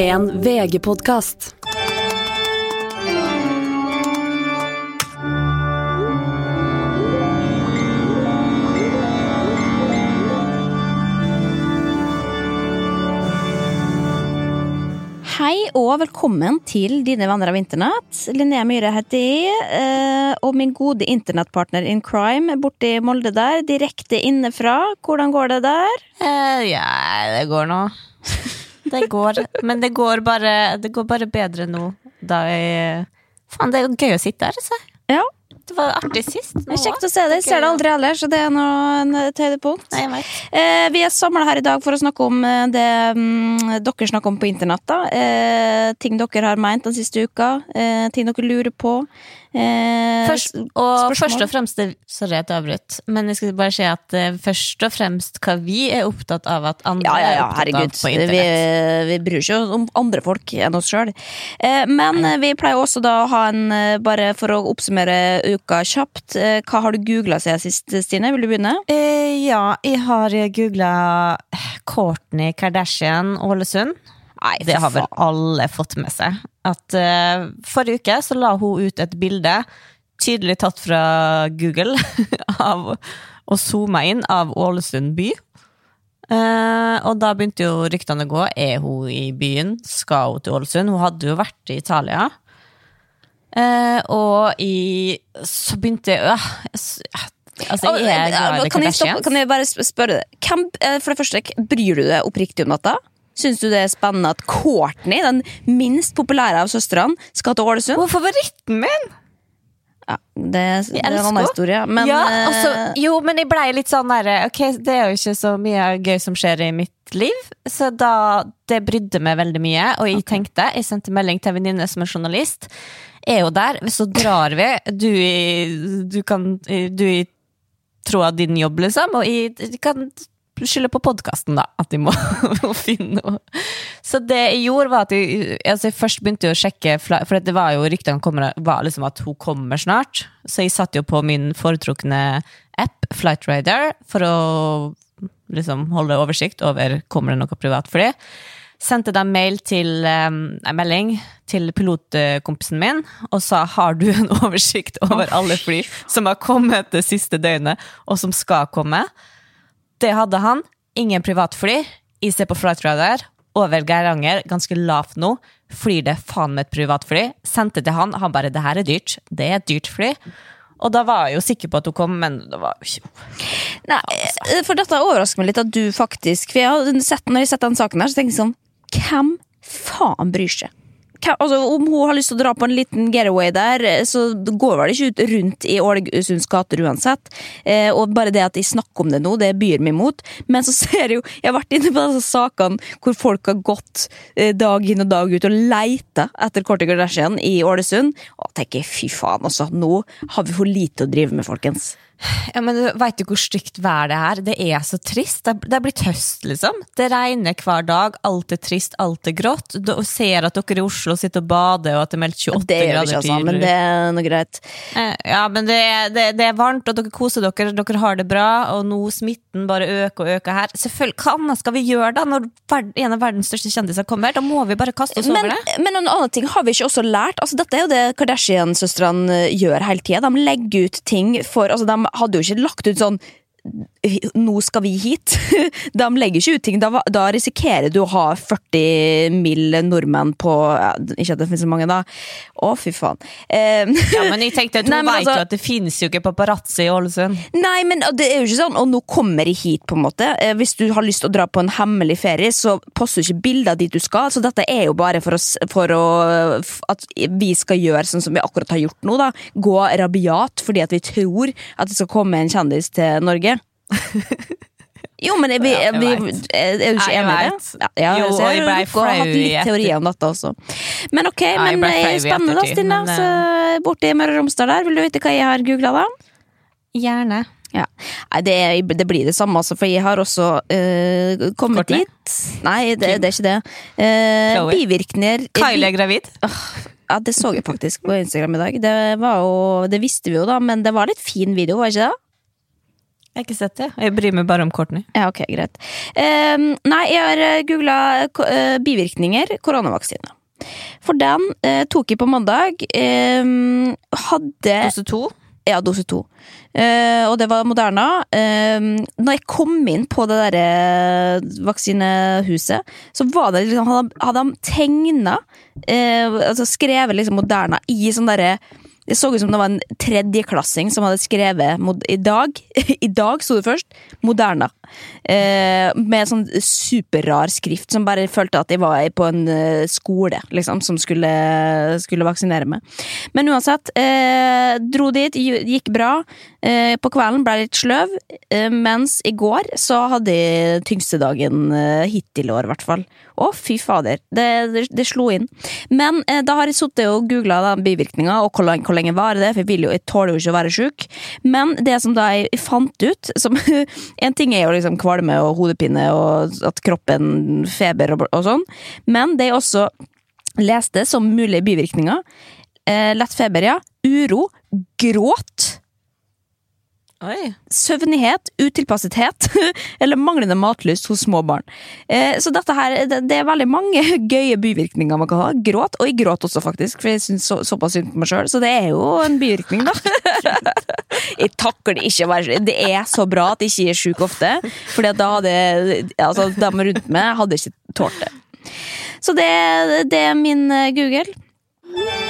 En VG-podkast. Hei og velkommen til Dine venner av internett. Linnea Myhre heter jeg, eh, og min gode internettpartner in crime borte i Molde der, direkte innefra. Hvordan går det der? Eh, ja, det går nå. Det går, men det går bare, det går bare bedre nå. Da jeg Faen, det er jo gøy å sitte her, altså. Ja, Det var artig sist. er kjekt å se deg. Ser det aldri ellers, så det er nå et høydepunkt. Nei. Eh, vi er samla her i dag for å snakke om eh, det mm, dere snakker om på internett. Eh, ting dere har meint den siste uka. Eh, ting dere lurer på. Eh, Først, og først og fremst Sorry at jeg avbrøt, men jeg skal bare si at eh, først og fremst hva vi er opptatt av at andre Ja, ja, ja, er opptatt herregud. av på internett. vi bryr oss jo om andre folk enn oss sjøl. Eh, men vi pleier også da å ha en Bare for å oppsummere uka kjapt. Hva har du googla siden sist, Stine? Vil du begynne? Eh, ja, jeg har googla Courtney Kardashian Ålesund. Nei, Det har vel alle fått med seg. At uh, Forrige uke så la hun ut et bilde, tydelig tatt fra Google, av, og zooma inn av Ålesund by. Uh, og da begynte jo ryktene å gå. Er hun i byen? Skal hun til Ålesund? Hun hadde jo vært i Italia. Uh, og i Så begynte jeg øh, Altså, jeg er glad i Kardashians. kan jeg bare spørre deg? Hvem, for det første, bryr du deg oppriktig om dette? Syns du det er spennende at Courtney, den minst populære av søstrene, skal til Ålesund? Hun er favoritten min! Ja, det, det er en annen historie. Men ja, eh, altså, jo, men jeg blei litt sånn derre Ok, det er jo ikke så mye gøy som skjer i mitt liv, så da Det brydde meg veldig mye, og jeg tenkte Jeg sendte melding til en venninne som er journalist. Er jo der, så drar vi. Du i Du kan Du i tråd av din jobb, liksom, og jeg kan skylde på podkasten, da, at de må finne noe. Så det jeg gjorde, var at jeg, altså jeg først begynte å sjekke For det var jo ryktene kommer- var liksom at hun kommer snart. Så jeg satt jo på min foretrukne app, Flightrider, for å liksom holde oversikt over kommer det noe privatfly. Sendte da mail til um, en melding til pilotkompisen min og sa har du en oversikt over alle fly som har kommet det siste døgnet, og som skal komme. Det hadde han. Ingen privatfly. Ser på flightradar. Over Geiranger, ganske lavt nå. Flyr det faen med et privatfly. Sendte til han. Han bare 'det her er dyrt'. Det er et dyrt fly. Og da var jeg jo sikker på at hun kom, men det var jo ikke Nei, eh, for dette overrasker meg litt at du faktisk For jeg har sett, når jeg har sett den saken her, så tenker jeg sånn Hvem faen bryr seg? Altså, om hun har lyst til å dra på en liten getaway der, eh, så går vel ikke ut rundt i Ålesunds gater uansett. Eh, og bare det at de snakker om det nå, det byr meg imot. Men så ser jeg jo Jeg har vært inne på disse sakene hvor folk har gått eh, dag inn og dag ut og leita etter Korti Kardashian i Ålesund. Og tenker fy faen, altså. Nå har vi for lite å drive med, folkens. Ja, men du Veit du hvor stygt vær det er? Det er så trist. Det er, blitt høst, liksom. Det regner hver dag. Alt er trist, alt er grått. Du ser at dere i Oslo sitter og bader, og at det er meldt 28 Det gjør vi grader ikke, altså, men det er noe greit. Eh, Ja, men det, det, det er varmt, og dere koser dere, dere har det bra, og nå smitten bare øker og øker her. Selvfølgelig, Hva annet skal vi gjøre da, når en av verdens største kjendiser kommer? Da må vi bare kaste oss Men, over det. men en annen ting har vi ikke også lært. Altså, dette er jo det Kardashian-søstrene eh, gjør hele tida. De legger ut ting for altså, De hadde jo ikke lagt ut sånn nå skal vi hit. De legger ikke ut ting. Da, da risikerer du å ha 40 mill. nordmenn på ja, Ikke at det finnes så mange, da. Å, fy faen. Eh, Ja, men jeg tenkte at Hun Nei, vet altså- jo at det finnes jo ikke paparazzi i Ålesund. Nei, men det er jo ikke sånn Og nå kommer de hit, på en måte. Eh, Hvis du har lyst til å dra på en hemmelig ferie, så poster du ikke bilder dit du skal. Så dette er jo bare for oss, for å At vi skal gjøre sånn som vi akkurat har gjort nå, da. Gå rabiat fordi at vi tror at det skal komme en kjendis til Norge. Jo, men jeg, jeg, jeg er, jo du ikke enig i det? Ja, Jo, så jeg, jeg ble har flau i litt etter- teorier om dette også. Men ok, men det er spennende da, ettertid, Stine. men, Så, borte i Møre og Romsdal der, vil du vite hva jeg har googla da? Gjerne. Ja. Nei, det, det blir det samme, altså, for jeg har også uh, kommet Kortene? dit. Nei, det, det er ikke det. Uh, bivirkninger Kylie er gravid. Ja, Det så jeg faktisk på Instagram i dag. Det, var jo, det visste vi jo, da, men det var litt fin video, var ikke det? Jeg har ikke sett det. Jeg bryr meg bare om Courtney. Ja, ok, greit. Um, nei, jeg har googla bivirkninger koronavaksine. For den uh, tok jeg på mandag. Um, hadde Dose to. Ja, dose to. Uh, og det var Moderna. Uh, når jeg kom inn på det derre vaksinehuset, så var det liksom, hadde de tegna Altså skrevet liksom Moderna i sånn derre det så ut som det var en tredjeklassing som hadde skrevet i dag. I dag sto det først Moderna. Eh, med sånn superrar skrift som bare følte at jeg var på en uh, skole liksom, som skulle, skulle, vaksinere meg. Men uansett, eh, dro dit, gikk bra. Eh, på kvelden ble jeg litt sløv, eh, mens i går så hadde jeg tyngste dagen eh, hittil i år, i hvert fall. Å, fy fader. Det, det, det slo inn. Men da har jeg sittet og googla bivirkninga og hvor lenge, hvor lenge varer det, for jeg, jo, jeg tåler jo ikke å være sjuk. Men det som da jeg fant ut som, En ting er jo liksom kvalme og hodepine og at kroppen feber og, og sånn, men det er også leste som mulige bivirkninger eh, Lett feber, ja. Uro. Gråt. Oi. Søvnighet, utilpassethet eller manglende matlyst hos små barn. Eh, så dette her, det, det, er veldig mange gøye bivirkninger man kan ha. Gråt, og jeg gråt også, faktisk, for jeg syns så, såpass synd på meg sjøl. Så det er jo en bivirkning, da. jeg takler ikke å være Det er så bra at jeg ikke er sjuk ofte, for da hadde altså, de rundt meg hadde ikke tålt det. Så det, det er min eh, Google.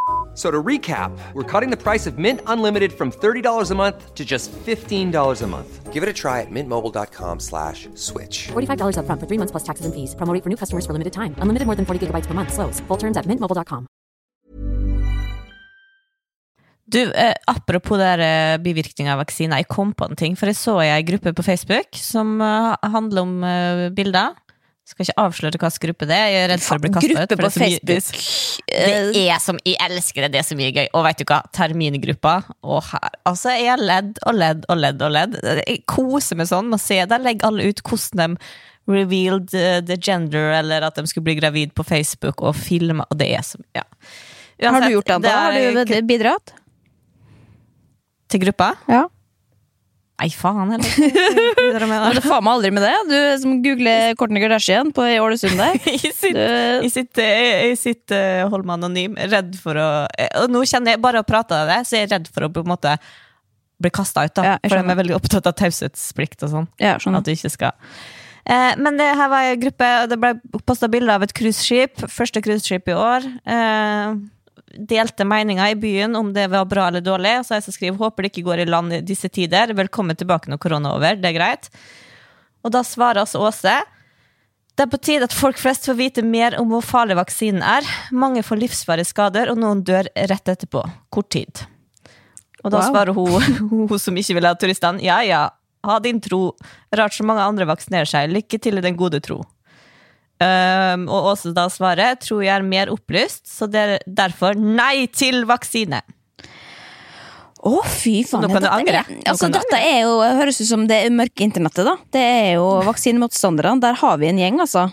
So to recap, we're cutting the price of Mint Unlimited from $30 a month to just $15 a month. Give it a try at mintmobile.com slash switch. $45 up front for three months plus taxes and fees. Promo for new customers for limited time. Unlimited more than 40 gigabytes per month. Slows. Full terms at mintmobile.com. Du, eh, apropos der, eh, bivirkninger av vaksiner, jeg kom på en ting. For jeg så ei gruppe på Facebook som eh, handler om eh, bilder skal ikke avsløre hvilken gruppe det er. Jeg er redd for å bli kasta ut. Gruppe på Facebook. Det er som Jeg elsker det, det er så mye gøy. Og vet du hva, termingruppa og her, Altså, jeg har ledd og ledd og ledd og ledd. Jeg koser meg sånn med å se. Der legger alle ut hvordan de revealed uh, the gender, eller at de skulle bli gravid på Facebook, og filme, og det er som Ja. Uansett, har du gjort det, da? Har du bidratt? Til gruppa? Ja. Nei, faen heller. Men det faen meg aldri med det. Du som googler Kortene Kardashian på Ålesund der. Jeg sitter, jeg sitter, sitt uh, hold meg anonym, redd for å Og nå kjenner jeg bare å prate av det, så jeg er redd for å på en måte bli kasta ut. da ja, For de er veldig opptatt av taushetsplikt og sånn. Ja, at du ikke skal eh, Men det her var en gruppe, og det ble posta bilde av et cruiseskip. Første cruiseskip i år. Eh, delte meninger i byen om det var bra eller dårlig. Og Så har jeg skriver håper det ikke går i land i disse tider. Velkommen tilbake når korona er over. Det er greit. Og da svarer altså Åse det er på tide at folk flest får vite mer om hvor farlig vaksinen er. Mange får livsvarige skader, og noen dør rett etterpå. Kort tid. Og da wow. svarer hun, hun som ikke vil ha turistene, ja ja, ha din tro. Rart så mange andre vaksinerer seg. Lykke til i den gode tro. Um, og Åse da svarer tror jeg er mer opplyst, så det er derfor nei til vaksine. Å, oh, fy faen. Nå kan du angre. altså, dette er jo, høres ut som det mørke internettet, da. Det er jo vaksinemotstanderne. Der har vi en gjeng, altså.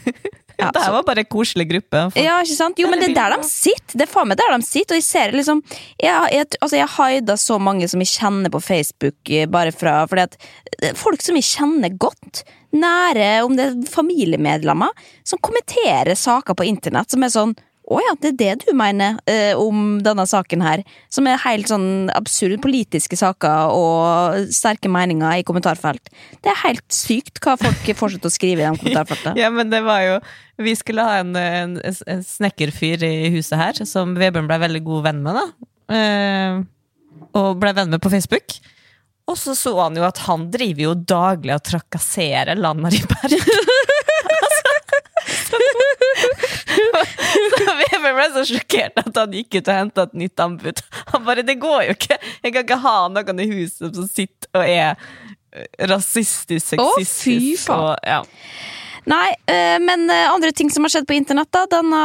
Ja, det var bare en koselig gruppe. Ja, ikke sant? Jo, men det er der de sitter. Det er faen meg der de sitter. Og jeg ser liksom Jeg, jeg, altså, jeg haida så mange som jeg kjenner på Facebook eh, bare fra Fordi at eh, folk som jeg kjenner godt, nære, om det er familiemedlemmer, som kommenterer saker på internett som er sånn å ja, det er det du mener eh, om denne saken her. Som er helt sånn absurd. Politiske saker og sterke meninger i kommentarfelt. Det er helt sykt hva folk fortsetter å skrive i de kommentarfeltene. ja, men det var jo Vi skulle ha en, en, en snekkerfyr i huset her, som Vebjørn ble veldig god venn med, da. Eh, og ble venn med på Facebook. Og så så han jo at han driver jo daglig og trakasserer Lan Marie Berg. jeg ble så sjokkert at han gikk ut og henta et nytt anbud. Han bare 'Det går jo ikke! Jeg kan ikke ha noen i huset som sitter og er eh, rasistisk, Å, sexistisk faen. og ja. Nei, eh, men eh, andre ting som har skjedd på internett da, denne,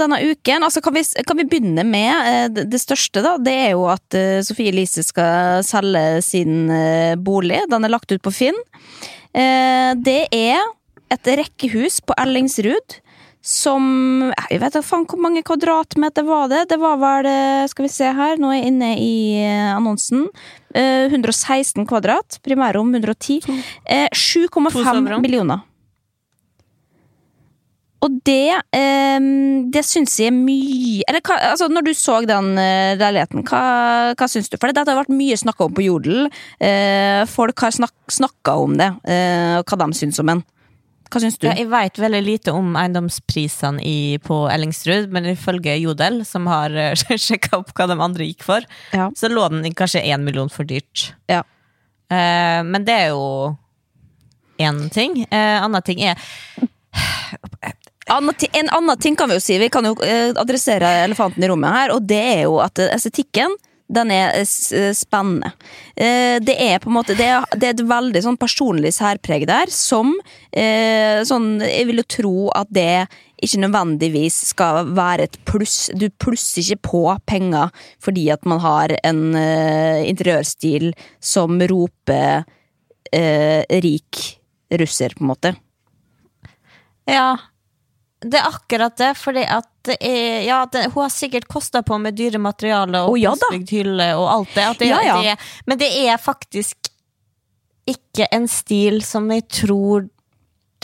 denne uken altså kan, vi, kan vi begynne med det, største, da. Det er jo at Sofie Elise skal selge sin bolig. Den er lagt ut på Finn. Det er et rekkehus på Ellingsrud som Jeg vet da faen hvor mange kvadratmeter var det? Det var vel eh, Skal vi se her, nå er jeg inne i eh, annonsen. Eh, 116 kvadrat. Primærrom 110. Eh, 7,5 millioner. Og det eh, Det syns jeg er mye Eller hva, altså når du så den eh, leiligheten, hva, hva syns du? For dette har vært mye snakka om på Jodel. Eh, folk har snak, snakka om det, eh, og hva de syns om den. Hva syns du? Ja, jeg veit veldig lite om eiendomsprisene i, på Ellingsrud, men ifølge Jodel, som har sjekka opp hva de andre gikk for, Ja. så lå den kanskje én million for dyrt. Ja. Eh, men det er jo én ting. Eh, annen ting er En annen ting kan vi jo si, vi kan jo eh, adressere elefanten i rommet her, og det er jo at eh, estetikken den er eh, eh, spennende. Eh, Det er på en måte Det er, det er et veldig sånn personlig særpreg der, som sånn Jeg vil jo tro at det ikke nødvendigvis skal være et pluss. Du plusser ikke på penger fordi at man har en interiørstil som roper eh, rik russer, på en måte. Ja, det er akkurat det, fordi at det er, ja, det, hun har sikkert kosta på med dyre materialer og oh, ja hylle og alt det, det, Ja, ja. det. Men det er faktisk ikke en stil som jeg tror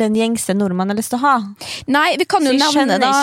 den gjengse nordmann har lyst til å ha. Nei, vi kan jo nevne da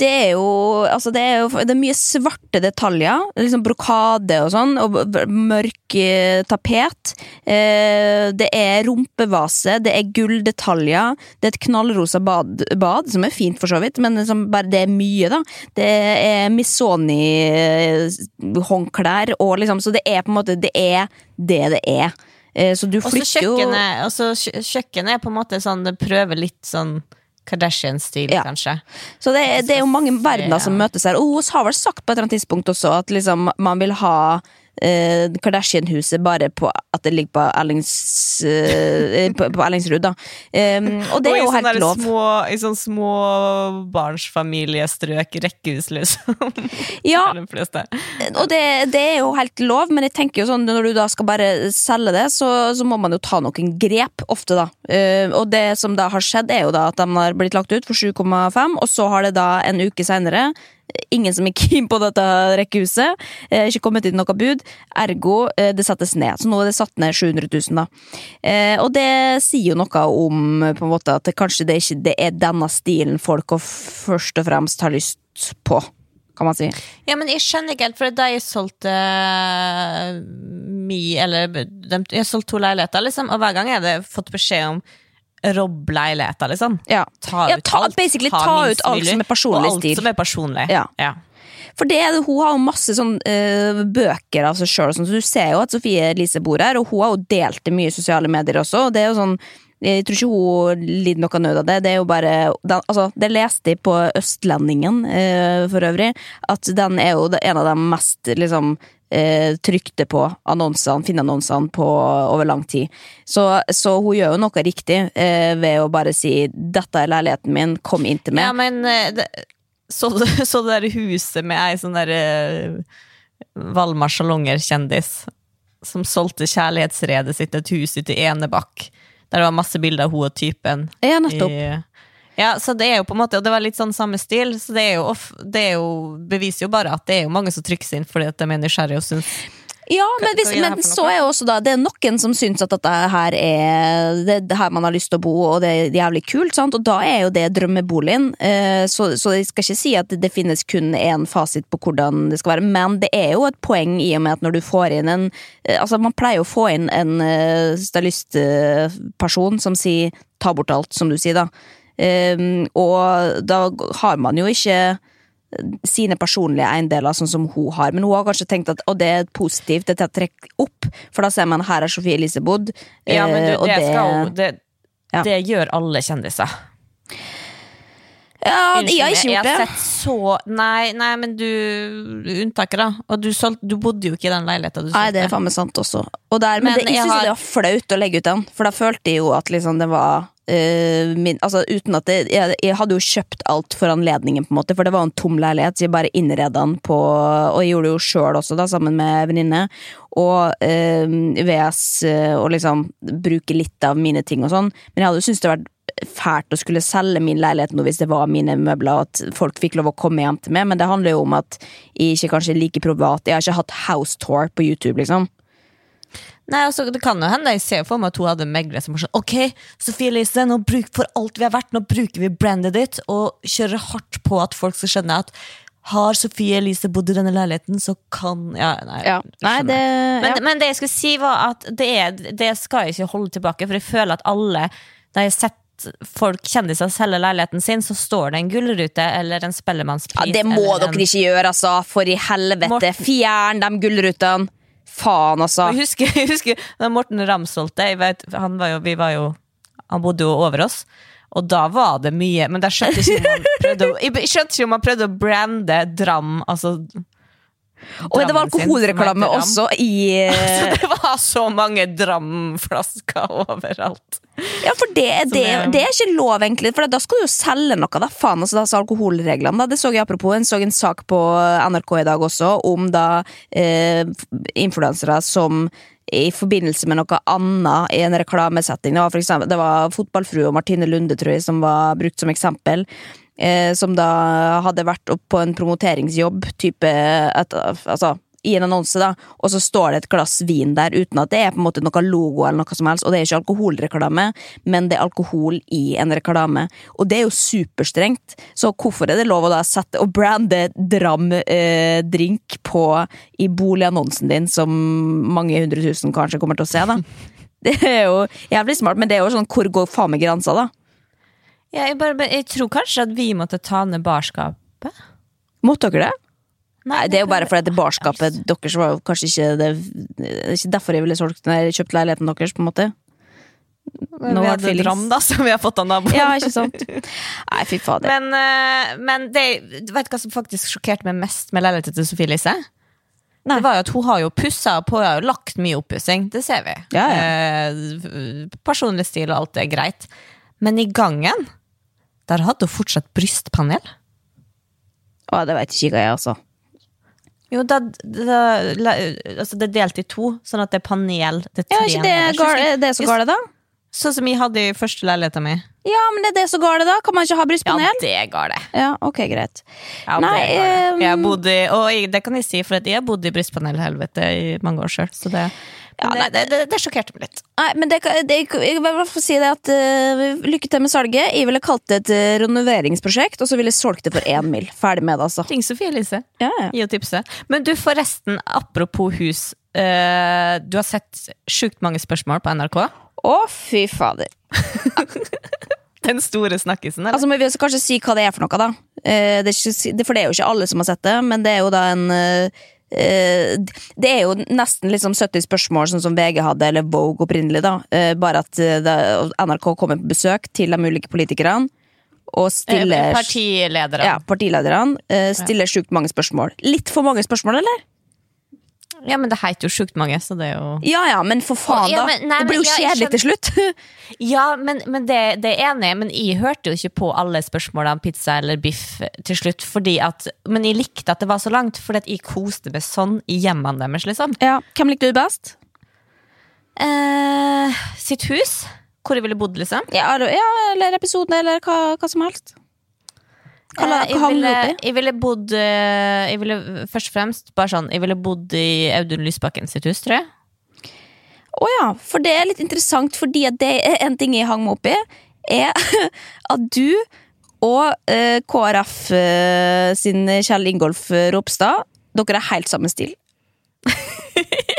Det er jo Altså, det er jo det er mye svarte detaljer. Liksom brokade og sånn, og mørk eh, tapet. Eh, det er rumpevase, det er gulldetaljer. Det er et knallrosa bad, bad, som er fint for så vidt, men liksom bare det er mye, da. Det er Missoni-håndklær, og liksom Så det er på en måte Det er det det er. Eh, så du flytter jo og så kjøkkenet er på en måte sånn Det prøver litt sånn Kardashian-stil, Ja. kanskje. Så det, det er jo mange verdener som møtes her. Og hun har vel sagt på et eller annet tidspunkt også at liksom, man vil ha eh, Kardashian-huset bare på at det ligger på, Ellings, eh, på, på Ellingsrud, da. Um, og det er jo helt lov. Små, I sånn småbarnsfamiliestrøk, rekkehus, liksom. Ja, de og det, det er jo helt lov, men jeg tenker jo sånn når du da skal bare selge det, så, så må man jo ta noen grep ofte, da. Uh, og det som da har skjedd, er jo da at de har blitt lagt ut for 7,5, og så har det da en uke seinere Ingen som er keen på dette rekkehuset. Eh, ikke kommet inn noe bud. Ergo, eh, det settes ned. Så nå er det satt ned 700 000, da. Eh, og det sier jo noe om på en måte at kanskje det ikke det er denne stilen folk først og fremst har lyst på, kan man si. Ja, men jeg skjønner ikke helt, for da jeg solgte eh, mi, eller de, Jeg solgte to leiligheter, liksom, og hver gang har hadde fått beskjed om robb leiligheter, liksom. Ja. Ta Ja, ut ta- alt. basically ta, ta ut alt som er personlig og alt stil. som er personlig. Ja. ja. For det, hun har jo masse sånn uh, bøker av seg sjøl, så du ser jo at Sofie Elise bor her, og hun har jo delt det mye i sosiale medier også. og det er jo sånn jeg tror ikke hun lider noe nød av det. Det er jo bare den, altså, Det leste jeg på Østlendingen eh, for øvrig, at den er jo en av de mest liksom eh, trykte på annonsene, finneannonsene på over lang tid. Så, så hun gjør jo noe riktig eh, ved å bare si 'dette er leiligheten min, kom inn til meg'. Ja, men eh, det, så, så det der huset med ei sånn der uh, Valmar Salonger-kjendis som solgte kjærlighetsredet sitt, et hus ute i Enebakk, der det var masse bilder av hun og typen. Ja, nettopp. I, ja, så det er jo på en måte, og det var litt sånn samme stil, så det er jo, det er jo beviser jo bare at det er jo mange som trykker seg inn fordi at de er nysgjerrige og syns Ja, men, hvis, men så er også da Det er noen som syns at dette her er det, det her man har lyst til å bo, og det er jævlig kult, sant? og da er jo det drømmeboligen. Eh, så, så jeg skal ikke si at det finnes kun én fasit på hvordan det skal være, men det er jo et poeng i og med at når du får inn en eh, Altså, man pleier å få inn en uh, stylistperson som sier ta bort alt, som du sier, da. Eh, og da har man jo ikke sine personlige eiendeler, sånn som hun har. Men hun har kanskje tenkt at og det er positivt, dette er å trekke opp, for da ser man her er Sofie Elise bodd. Ja, men du, det, det, skal det, Ja. det gjør alle kjendiser. Ja, Unnskyld jeg har ikke jeg gjort har det. sett så Nei, nei men du Unntaket, da. Og du, solg, du bodde jo ikke i den leiligheta du Nei, det er faen meg sant også. Og der, men Men det, jeg jeg syns har- det var flaut å legge ut den, for da følte jeg jo at liksom det var eh, min, altså uten at det, jeg, jeg hadde jo kjøpt alt for anledningen, på en måte for det var en tom leilighet, så jeg bare innreda den på Og jeg gjorde det jo sjøl også, da, sammen med venninne. Og eh, VS eh, og liksom bruke litt av mine ting og sånn. Men jeg hadde jo syntes det vært fælt å skulle selge min leilighet nå hvis det var mine møbler, at folk fikk lov å komme hjem til meg, men det handler jo om at jeg ikke kanskje er like privat. Jeg har ikke hatt house tour på YouTube, liksom. Nei, altså, det kan jo hende. Jeg ser for meg at hun hadde megler som var sånn Ok, Sofie Elise, nå bruk for alt vi har vært, nå bruker vi brandet ditt og kjører hardt på at folk skal skjønne at har Sofie Elise bodd i denne leiligheten, så kan Ja, nei. Ja. Nei, det Men, ja. men det jeg skulle si var at det, er, det skal jeg ikke holde tilbake, for jeg føler at alle Når jeg har sett folk, kjendiser selge leiligheten sin, så står det en gullrute eller en spellemannspris. Ja, det må dere en- ikke gjøre, altså. For i helvete. Morten- Fjern de gullrutene. Faen, altså. Jeg husker, jeg husker da Morten Ramsholte vet, han, var jo, var jo, han bodde jo over oss. Og da var det mye Men da skjønte jeg ikke om han prøvde å, jeg skjønte ikke om han prøvde å brande Dram. Altså Og det var alkoholreklame også i altså, det var så mange Dram-flasker overalt. Ja, for det, det, det er ikke lov, egentlig. For da skal du jo selge noe, da. Faen, altså, da, så alkoholreglene, da. Det så jeg apropos. en så en sak på NRK i dag også om da eh, influensere som i forbindelse med noe annet i en reklamesetting. Det var, for eksempel, det var fotballfrue og Martine Lunde, tror jeg, som var brukt som eksempel. Eh, som da hadde vært opp på en promoteringsjobb, type et, altså, i en annonse, da, og så står det et glass vin der uten at det er på en måte noe logo eller noe som helst, og det er ikke alkoholreklame, men det er alkohol i en reklame. Og det er jo superstrengt, så hvorfor er det lov å da sette og brande Dram eh, drink på i boligannonsen din, som mange hundre tusen kanskje kommer til å se, da? Det er jo jævlig smart, men det er jo sånn, hvor går faen meg grensa, da? Ja, jeg, bare, jeg tror kanskje at vi måtte ta ned barskapet. Måtte dere det? Nei, det er jo bare fordi at det barskapet deres var jo kanskje ikke det, det er ikke derfor jeg ville solgt, nei, kjøpt leiligheten deres, på en måte. Nå har hadde. Dram, da, som vi har fått av naboen. Ja, ikke sant? Nei, fy fader. Men, eh, men det, du vet hva som faktisk sjokkerte meg mest med leiligheten til Sofie Elise? Nei. Det var jo at Hun har jo pussa på, hun har jo lagt mye oppussing. Det ser vi. Ja, Eh, personlig stil og alt er greit. Men i gangen, der hadde hun fortsatt brystpanel. Å, det vet ikke jeg, altså. Jo, da, da, la- altså det er delt i to, sånn at det er panel. Det er Ja, tre ikke det, nederst. gal, er så gale, da? Sånn som jeg hadde i første leiligheten min. Ja, men det er det så gale, da? Kan man ikke ha brystpanel? Ja, det er galt. Ja, ok, greit. Ja, Nei, det galt. ehm, jeg har bodd i, og jeg, det kan jeg si, for at jeg har bodd i brystpanelhelvete i mange år sjøl. Så det, Ja, nei, det, det, det sjokkerte meg litt. Nei, men det, det, jeg vil hvert si det at uh, Lykke til med salget. Jeg ville kalt det et eh, renoveringsprosjekt, og så ville jeg solgt det for én mil. Ferdig med det, altså. Ring Sofie Elise. Ja, ja. Gi og tipse. Men du, forresten, apropos hus. Uh, du har sett sjukt mange spørsmål på NRK. Å, fy fader. Den store snakkisen, eller? Altså, men Vi skal kanskje si hva det er for noe, da. Uh, det er ikke, for det er jo ikke alle som har sett det, men det er jo da en eh, Det er jo nesten liksom 70 spørsmål, sånn som VG hadde, eller Vogue opprinnelig, da. Eh, bare at eh, NRK kommer på besøk til de ulike politikerne. Og stiller Eh, Partiledere. ja, partilederne eh, stiller sjukt mange spørsmål. Litt for mange spørsmål, eller? Ja, men det heter jo sjukt mange, så det er jo Ja ja, men for faen, Ja, da. men- nei, det blir jo ja, kjedelig til slutt. Ja, men, men det, det er enig men jeg hørte jo ikke på alle spørsmålene om pizza eller biff til slutt. Fordi at, men jeg likte at det var så langt, fordi at jeg koste meg sånn i hjemmene deres. liksom. ja, Hvem likte du best? Eh, sitt hus, hvor jeg ville bodd, liksom. Ja, eller, ja, eller episoden, eller hva, hva som helst. Hva, Eh, jeg, hang du ville, jeg ville bodd eh, Jeg ville først og fremst bare sånn Jeg ville bodd i Audun Lysbakken sitt hus, tror jeg. Å ja, for det er litt interessant, fordi det er en ting jeg hang meg opp i, er at du og eh, KrF eh, sin Kjell Ingolf Ropstad, dere er helt samme stil.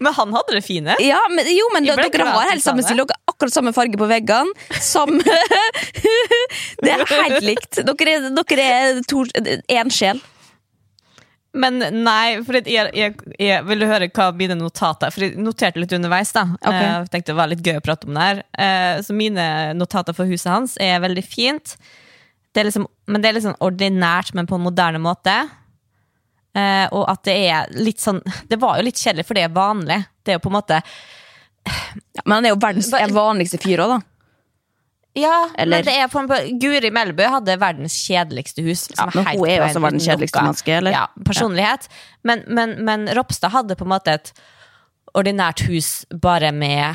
Men han hadde det fine. Ja, men, jo, men dere har helt samme stil. Dere har akkurat samme farge på veggene. Samme Det er helt likt. Dere er, dere er to, én sjel. Men nei, for jeg, jeg, jeg ville høre hva mine notater For jeg noterte litt underveis. da Ok. Eh, Jeg tenkte det var litt gøy å prate om det her. Eh, Så mine notater for huset hans er veldig fint. Det er liksom, men det er sånn ordinært, men på en moderne måte. Eh, og at det er litt sånn Det var jo litt kjedelig, for det er vanlig. Det er jo på en måte Ja, men han er jo verdens er vanligste fyr òg, da. Ja, Eller- men det er på en, Guri Melbø hadde verdens kjedeligste hus. Ja, men hun er jo også verdens kjedeligste menneske, eller? Ja, personlighet. Men, men, men Ropstad hadde på en måte et ordinært hus bare med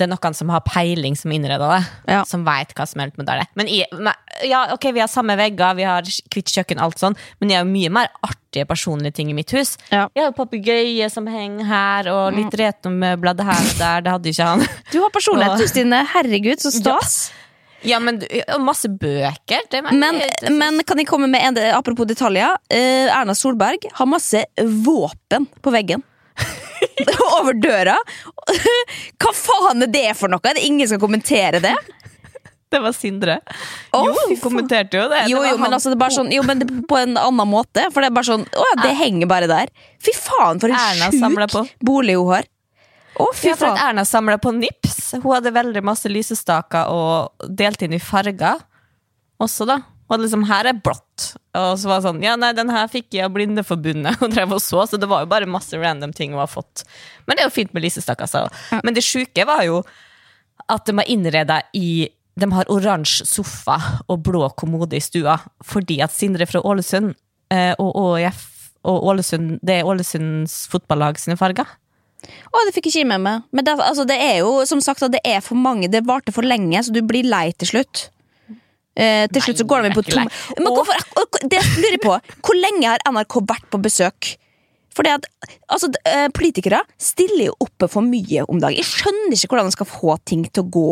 det er noen som har peiling, som innreda det. Ja. Som veit hva som er med det. Men i, men, ja, ok, vi har samme vegger, vi har hvitt kjøkken, alt sånn, men jeg er jo mye mer artige personlige ting i mitt hus. Ja. Jeg jo papegøye som henger her, og litt retomøbler her og der. Det hadde ikke han. Du har personlighet, du, Stine. Herregud, så stas. Ja, men og masse bøker. Det, Men, men kan jeg komme med en apropos detaljer? Eh, Erna Solberg har masse våpen på veggen. Over døra. Hva faen er det for noe? Er det ingen som skal kommentere det? Det var Sindre. Oh, jo, hun kommenterte jo det. Jo, det jo, men altså, det er bare sånn, jo, men på en annen måte. For det er bare sånn, å ja, det henger bare der. Fy faen, for en sjuk bolig hun har. Å, fy Ja, for faen. Erna samla på nips. Hun hadde veldig masse lysestaker og delte inn i farger også, da. Og liksom, her er blått. Og så var det sånn, ja nei, den her fikk jeg av Blindeforbundet, og drev og så, så det var jo bare masse random ting hun har fått. Men det er jo fint med lysestaker, så. Men det sjuke var jo at de var innreda i De har oransje sofa og blå kommode i stua fordi at Sindre fra Ålesund eh, og ÅIF og Ålesund, det er Ålesunds fotballag sine farger. Å, det fikk ikke jeg med meg. Men det, altså, det er jo som sagt det er for mange. Det varte for lenge, så du blir lei til slutt. Eh, til slutt så går de på tom... Men hvorfor, det lurer jeg på. Hvor lenge har NRK vært på besøk? Fordi at, altså, eh, Politikere stiller jo oppe for mye om dagen. Jeg skjønner ikke hvordan de skal få ting til å gå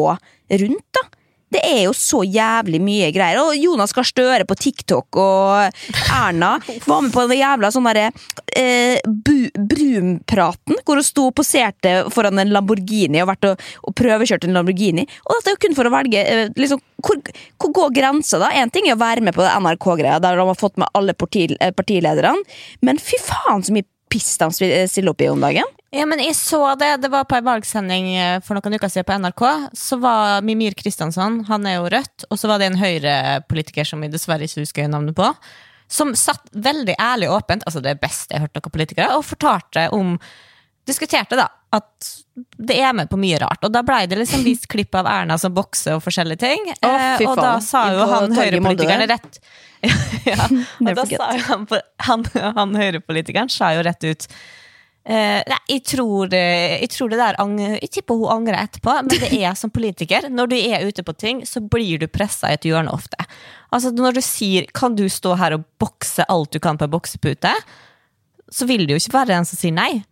rundt. da det er jo så jævlig mye greier. Og Jonas Gahr Støre på TikTok, og Erna var med på den jævla sånn derre eh, Brumpraten, hvor hun sto og poserte foran en Lamborghini og vært og, og prøvekjørte en Lamborghini. Og dette er jo kun for å velge eh, liksom, hvor, hvor går grensa, da? Én ting er å være med på NRK-greia, der de har fått med alle parti, eh, partilederne, men fy faen så mye piss de stiller opp i om dagen. Ja, men jeg så det. Det var på en valgsending eh, for noen uker siden på NRK. Så var Mimir Kristiansson, han er jo Rødt, og så var det en Høyre-politiker som jeg dessverre ikke husker navnet på, som satt veldig ærlig og åpent, altså det beste jeg har hørt noen politikere, og fortalte om Diskuterte, da, at det er med på mye rart. Og da blei det liksom vist klipp av Erna som bokser og forskjellige ting. Oh, Eh, og da sa jo han Høyre-politikeren rett ja, og da sa jo han, han, han Høyre-politikeren sa jo rett ut Eh, nei, jeg tror, det, jeg tror det der ang- Jeg tipper hun angrer etterpå, men det er som politiker. Når du er ute på ting, så blir du pressa i et hjørne ofte. Altså Når du sier 'kan du stå her og bokse alt du kan på en boksepute', så vil det jo ikke være en som sier nei.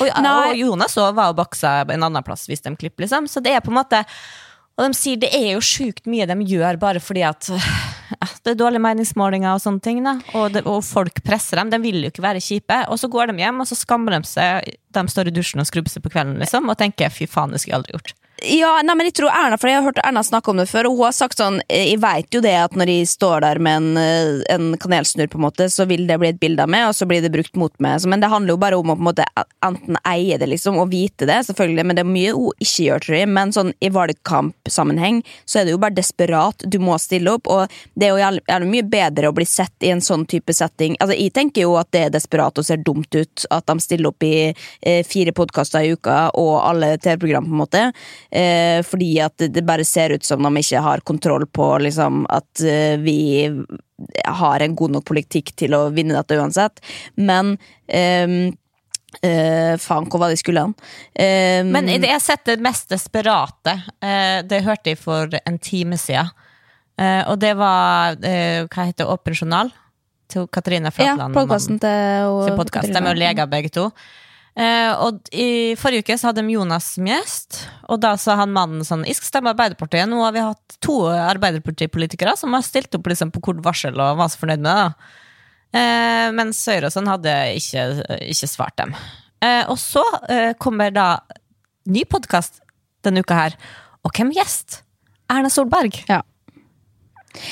Og, og Jonas var og boksa en annen plass hvis de klipper, liksom. Så det er på en måte Og de sier det er jo sjukt mye de gjør bare fordi at ja, det er dårlige meningsmålinger og sånne ting. Og, det, og folk presser dem. De vil jo ikke være kjipe. Og så går de hjem, og så skammer de seg. De står i dusjen og skrubber seg på kvelden liksom, og tenker 'fy faen, det skulle jeg aldri gjort'. Ja, nei, men jeg tror Erna, for jeg har hørt Erna snakke om det før, og hun har sagt sånn eh, Jeg vet jo det at når de står der med en, eh, en kanelsnurr, på en måte, så vil det bli et bilde av meg, og så blir det brukt mot meg. Men det handler jo bare om å på en måte enten eie det, liksom, og vite det, selvfølgelig, men det er mye hun ikke gjør, tror jeg. Men sånn i valgkampsammenheng så er det jo bare desperat. Du må stille opp, og det er jo jævlig mye bedre å bli sett i en sånn type setting. Altså, jeg tenker jo at det er desperat og ser dumt ut at de stiller opp i eh, fire podkaster i uka og alle TV-program, på en måte. Eh, fordi at det- bare ser ut som de ikke har kontroll på liksom, at eh, vi har en god nok politikk til å vinne dette uansett. Men eh, eh, faen, hvor var det jeg skulle hen? Ehm, Men jeg har sett det mest desperate, eh, det hørte jeg for en time siden. Eh, og det var eh, hva heter det, Åpen journal? Til Katrine ja, podkasten til sin podcast. De er jo leger begge to. Eh, og i forrige uke så hadde de Jonas som gjest, og da sa han mannen sånn Jeg skal stemme Arbeiderpartiet. Nå har vi hatt to Arbeiderpartipolitikere som har stilt opp liksom, på kort varsel og var så fornøyd med det. da. Eh, mens Høyre og sånn hadde ikke, ikke svart dem. Eh, og så eh, kommer da ny podkast denne uka her. Og hvem gjest? Erna Solberg. Ja.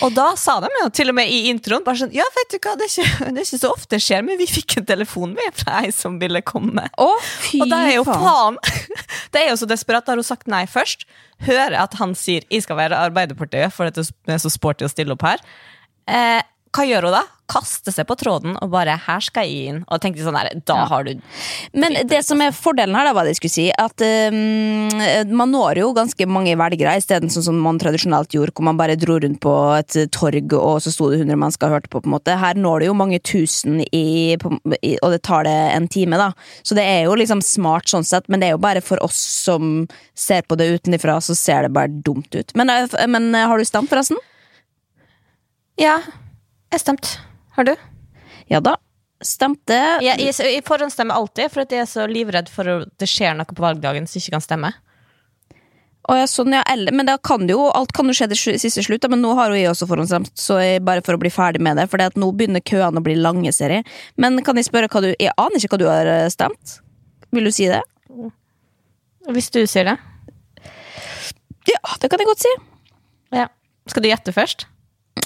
Og da sa de jo til og med i introen bare sånn Ja, vet du hva, det er ikke, det er ikke så ofte det skjer, men vi fikk en telefon med fra ei som ville komme. Å, fy Og da er jo faen. Det er jo så desperat. Da har hun sagt nei først. Hører at han sier 'jeg skal være Arbeiderpartiet for det er så sporty å stille opp her'. Eh, hva gjør hun da? Kaster seg på tråden og bare 'her skal jeg inn'. Og tenkte sånn her, da har du Men det som er fordelen her, da, hva jeg skulle si, at um, man når jo ganske mange velgere, isteden sånn som man tradisjonelt gjorde, hvor man bare dro rundt på et torg, og så sto det 100 mennesker og hørte på. på en måte. Her når det jo mange tusen, i, på, i, og det tar det en time, da. Så det er jo liksom smart sånn sett, men det er jo bare for oss som ser på det utenfra, så ser det bare dumt ut. Men, eh, men eh, har du stemt, forresten? Ja, jeg stemte. Har du? Ja da. Stemte. Jeg, jeg, jeg forhåndsstemmer alltid, for jeg er så livredd for at det skjer noe på valgdagen så jeg ikke kan stemme. Å ja, sånn, ja, men kan jo, alt kan jo skje til siste slutt, men nå har jo jeg også forhåndsstemt, så jeg, bare for å bli ferdig med det, for nå begynner køene å bli lange, ser jeg. Men kan jeg spørre hva du Jeg aner ikke hva du har eh, stemt. Vil du si det? Hvis du sier det. Ja, det kan jeg godt si. Ja. Skal du gjette først?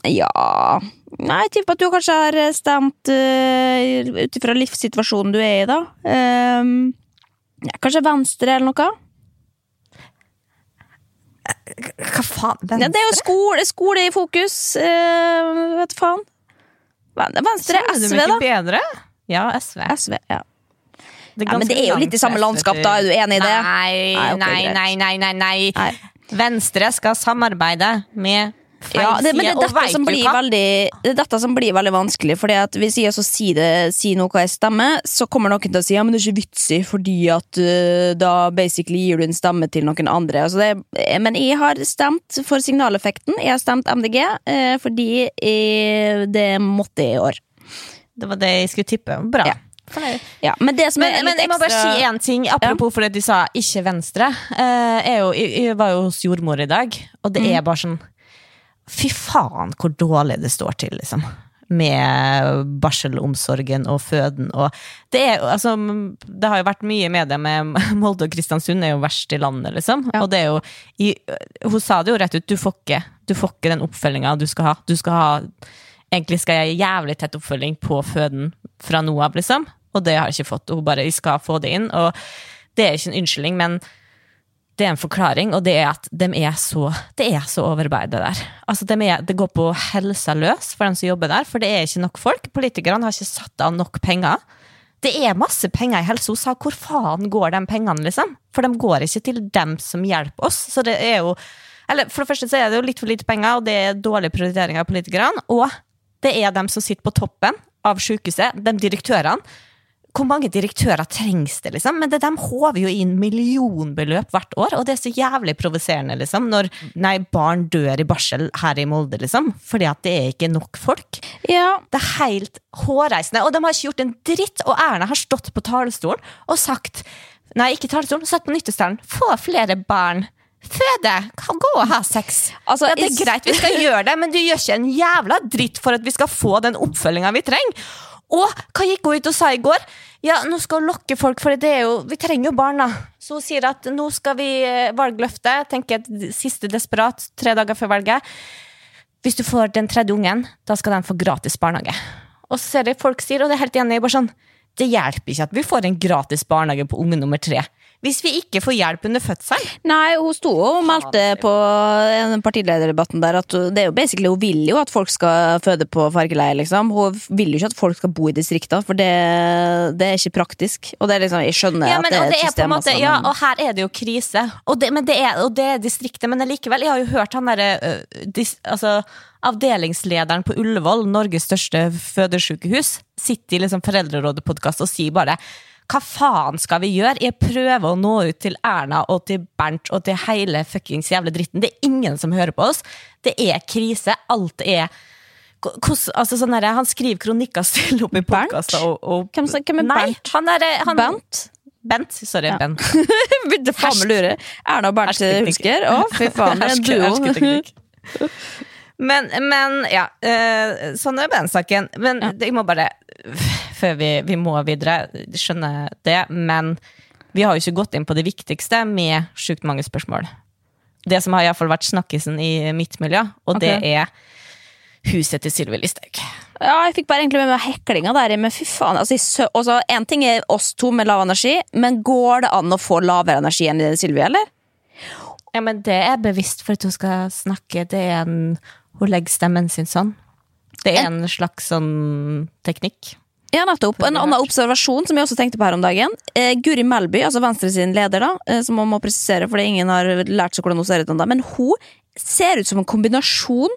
Ja Nei, jeg tipper at du kanskje har stemt uh, ut ifra livssituasjonen du er i, da. Um, ja, kanskje Venstre eller noe? Hva faen? Ja, det er jo skole, skole i fokus. Uh, vet faen. Ven- Venstre, du SV, da. bedre? Ja, SV. SV, ja. Det Ja, men det er jo litt i samme landskap, da. Er du enig i det? Nei, Nei, nei, nei, nei, nei. Venstre skal samarbeide med Ja, det, men det er, dette som blir veldig, det er dette som blir veldig vanskelig. Fordi at Hvis jeg så sier, det, sier noe jeg stemmer, så kommer noen til å si ja, men det er ikke vits i, fordi at uh, da basically gir du en stemme til noen andre. Altså det, men jeg har stemt for signaleffekten. Jeg har stemt MDG uh, fordi jeg, det måtte jeg i år. Det var det jeg skulle tippe. Bra. Ja. Ja, men det som Men, men jeg må bare si én ting, apropos for det de sa ikke Venstre. Uh, jeg, jo, jeg, jeg var jo hos jordmor i dag, og det er bare sånn Fy faen hvor dårlig det står til, liksom. Med barselomsorgen og føden og Det er altså Det har jo vært mye i media med Molde og Kristiansund er jo verst i landet, liksom. Ja. Og det er jo i, Hun sa det jo rett ut, du får ikke, du får ikke den oppfølginga du skal ha. Du skal ha Egentlig skal jeg ha jævlig tett oppfølging på føden fra nå av, liksom. Og det har jeg ikke fått. og Hun bare jeg skal få det inn. Og det er ikke en unnskyldning, men det er en forklaring, og det er at de er så, det er så overarbeidet der. Altså, de det går på helsa løs for dem som jobber der, for det er ikke nok folk. Politikerne har ikke satt av nok penger. Det er masse penger i helse. Hun sa hvor faen går de pengene, liksom? For de går ikke til dem som hjelper oss. Så det er jo Eller for det første så er det jo litt for lite penger, og det er dårlig prioritering av politikerne. Og det er dem som sitter på toppen av sykehuset, de direktørene. Hvor mange direktører trengs det, liksom? Men det, de håver jo inn millionbeløp hvert år, og det er så jævlig provoserende, liksom, når nei, barn dør i barsel her i Molde, liksom, fordi at det er ikke nok folk. Ja, Det er helt hårreisende, og de har ikke gjort en dritt, og Erna har stått på talerstolen og sagt, nei, ikke talerstolen, satt på nyttestanden, få flere barn. Føde! Kan gå og ha sex. Altså, det er greit, vi skal gjøre det, men du gjør ikke en jævla dritt for at vi skal få den oppfølginga vi trenger. Og hva gikk hun ut og sa i går? Ja, nå skal hun lokke folk, for det er jo, vi trenger jo barn, da. Så hun sier at nå skal vi eh, valgløfte, tenker et siste desperat, tre dager før valget. Hvis du får den tredje ungen, da skal den få gratis barnehage. Og så ser jeg folk sier, og det er helt enig, bare sånn, det hjelper ikke at vi får en gratis barnehage på unge nummer tre. Hvis vi ikke får hjelp under fødselen. Nei, hun sto og meldte på partilederdebatten der at det er jo basically, hun vil jo at folk skal føde på fargeleie, liksom. Hun vil jo ikke at folk skal bo i distriktene, for det, det er ikke praktisk. Og det er liksom, jeg skjønner Ja, men, at det er et system, måte, altså, ja, og her er det jo krise. Og det, men det er, og det er distriktet, men likevel, jeg har jo hørt han derre øh, altså, Avdelingslederen på Ullevål, Norges største fødesykehus, sitter i liksom Foreldrerådet-podkast og sier bare hva faen skal vi gjøre? Jeg prøver å nå ut til Erna og til Bernt og til hele fuckings jævle dritten. Det er ingen som hører på oss. Det er krise. Alt er hvordan, altså sånn der, Han skriver kronikker stille opp i podkaster og, og Hvem, hvem er Nei, Bernt? han er, han, Bent? Bent, sorry, Ja. Bent. Begynte faen meg lure. Erna og Bernt husker? Å, fy faen, det er en duo. Men, men ja, eh, sånn er den saken. Men Ja. jeg må bare, før vi, vi må videre, skjønne det, men vi har jo ikke gått inn på det viktigste med sjukt mange spørsmål. Det som har i fall vært snakkisen i mitt miljø, og det er huset til Sylvi Listhaug. Ja, jeg fikk bare egentlig med meg heklinga der, men fy faen. Altså, også, altså, en ting er oss to med lav energi, men går det an å få lavere energi enn Sylvi, eller? Ja, men det er bevisst for at hun skal snakke. Det er en, hun legger stemmen sin sånn. Det er en slags sånn teknikk. Ja, nettopp. En annen observasjon som jeg også tenkte på her om dagen. Eh, Guri Melby, altså Venstre sin leder, da, eh, som man må presisere fordi ingen har lært seg hvordan hun ser ut ennå, men hun ser ut som en kombinasjon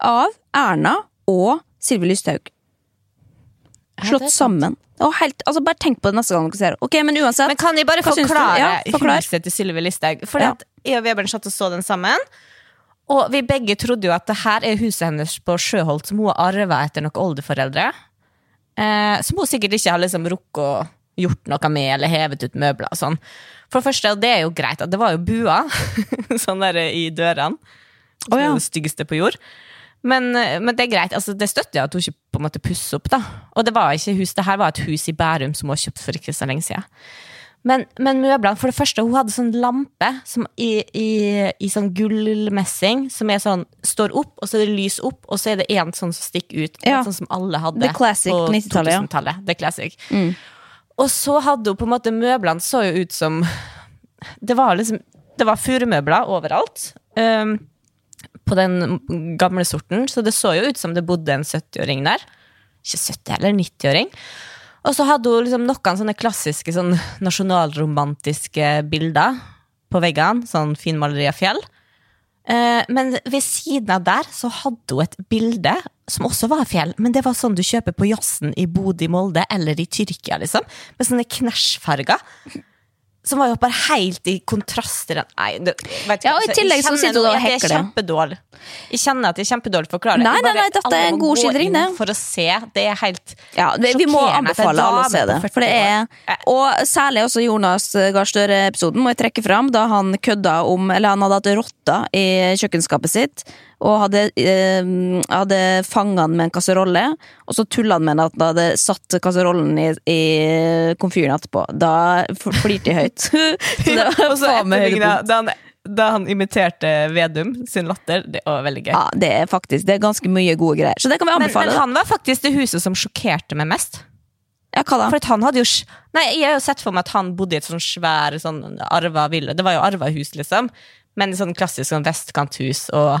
av Erna og Sylvi Lysthaug. Slått er sammen. Helt, altså bare tenk på det neste gang dere ser det. Ok, men uansett. Men kan jeg bare forklare Ja, forklar. huset til Sylvi Listhaug? For Ja. at jeg og Vebjørn satt og så den sammen. Og vi begge trodde jo at det her er huset hennes på Sjøholt som hun har arva etter noen oldeforeldre. Eh, som hun sikkert ikke har liksom rukket å gjort noe med, eller hevet ut møbler og sånn. For det første, og det er jo greit, at det var jo bua sånn der i dørene. Som oh, ja. er det styggeste på jord. Men, eh, men det er greit, altså det støtter jeg at hun ikke på en måte pusser opp. da Og det var ikke hus, det her var et hus i Bærum som hun har kjøpt for ikke så lenge siden. Men, men møblene, for det første, hun hadde sånn lampe som i, i, i sånn gullmessing, som er sånn, står opp, og så er det lys opp, og så er det en sånn som stikker ut. Ja. Sånn som alle hadde The classic på 90-tallet, ja. 2000-tallet. The classic. Og så hadde hun på en måte Møblene så jo ut som Det var liksom Det var furumøbler overalt. Um, på den gamle sorten, så det så jo ut som det bodde en 70-åring der. Ikke 70 eller 90-åring. Og så hadde hun liksom noen sånne klassiske sånn nasjonalromantiske bilder på veggene. Sånn finmaleri av fjell. Eh, men ved siden av der så hadde hun et bilde som også var fjell, men det var sånn du kjøper på Jazzen i Bodø, Molde eller i Tyrkia, liksom. Med sånne knæsjfarger. Som var jo bare helt i kontrast til den Nei, det, vet Ja, og i tillegg så sitter du og hekler. jeg hekler. er kjempedårlig. Jeg kjenner at jeg er kjempedårlig til å forklare. Nei, nei, nei, dette er en god skildring, det. For å se. Det er helt Ja, det, vi må anbefale alle å se det. For det er, og særlig også Jonas Gahr Støre-episoden må jeg trekke fram, da han kødda om Eller han hadde hatt rotter i kjøkkenskapet sitt, og hadde, eh, hadde fanga den med en kasserolle, og så tulla han med at han hadde satt kasserollen i, i komfyren etterpå. Da flirte de høyt. så det var faen meg høydepunkt. da, han- imiterte Vedum sin latter. Det var veldig gøy. Ja, det er faktisk Det er ganske mye gode greier. Så det kan vi anbefale. men men han var faktisk det huset som sjokkerte meg mest. Ja, hva da? For at han hadde jo Nei, Jeg har jo sett for meg at han bodde i et sånn svær sånn arva villa. Det var jo arva hus, liksom. Men i sånn klassisk sånn vestkanthus og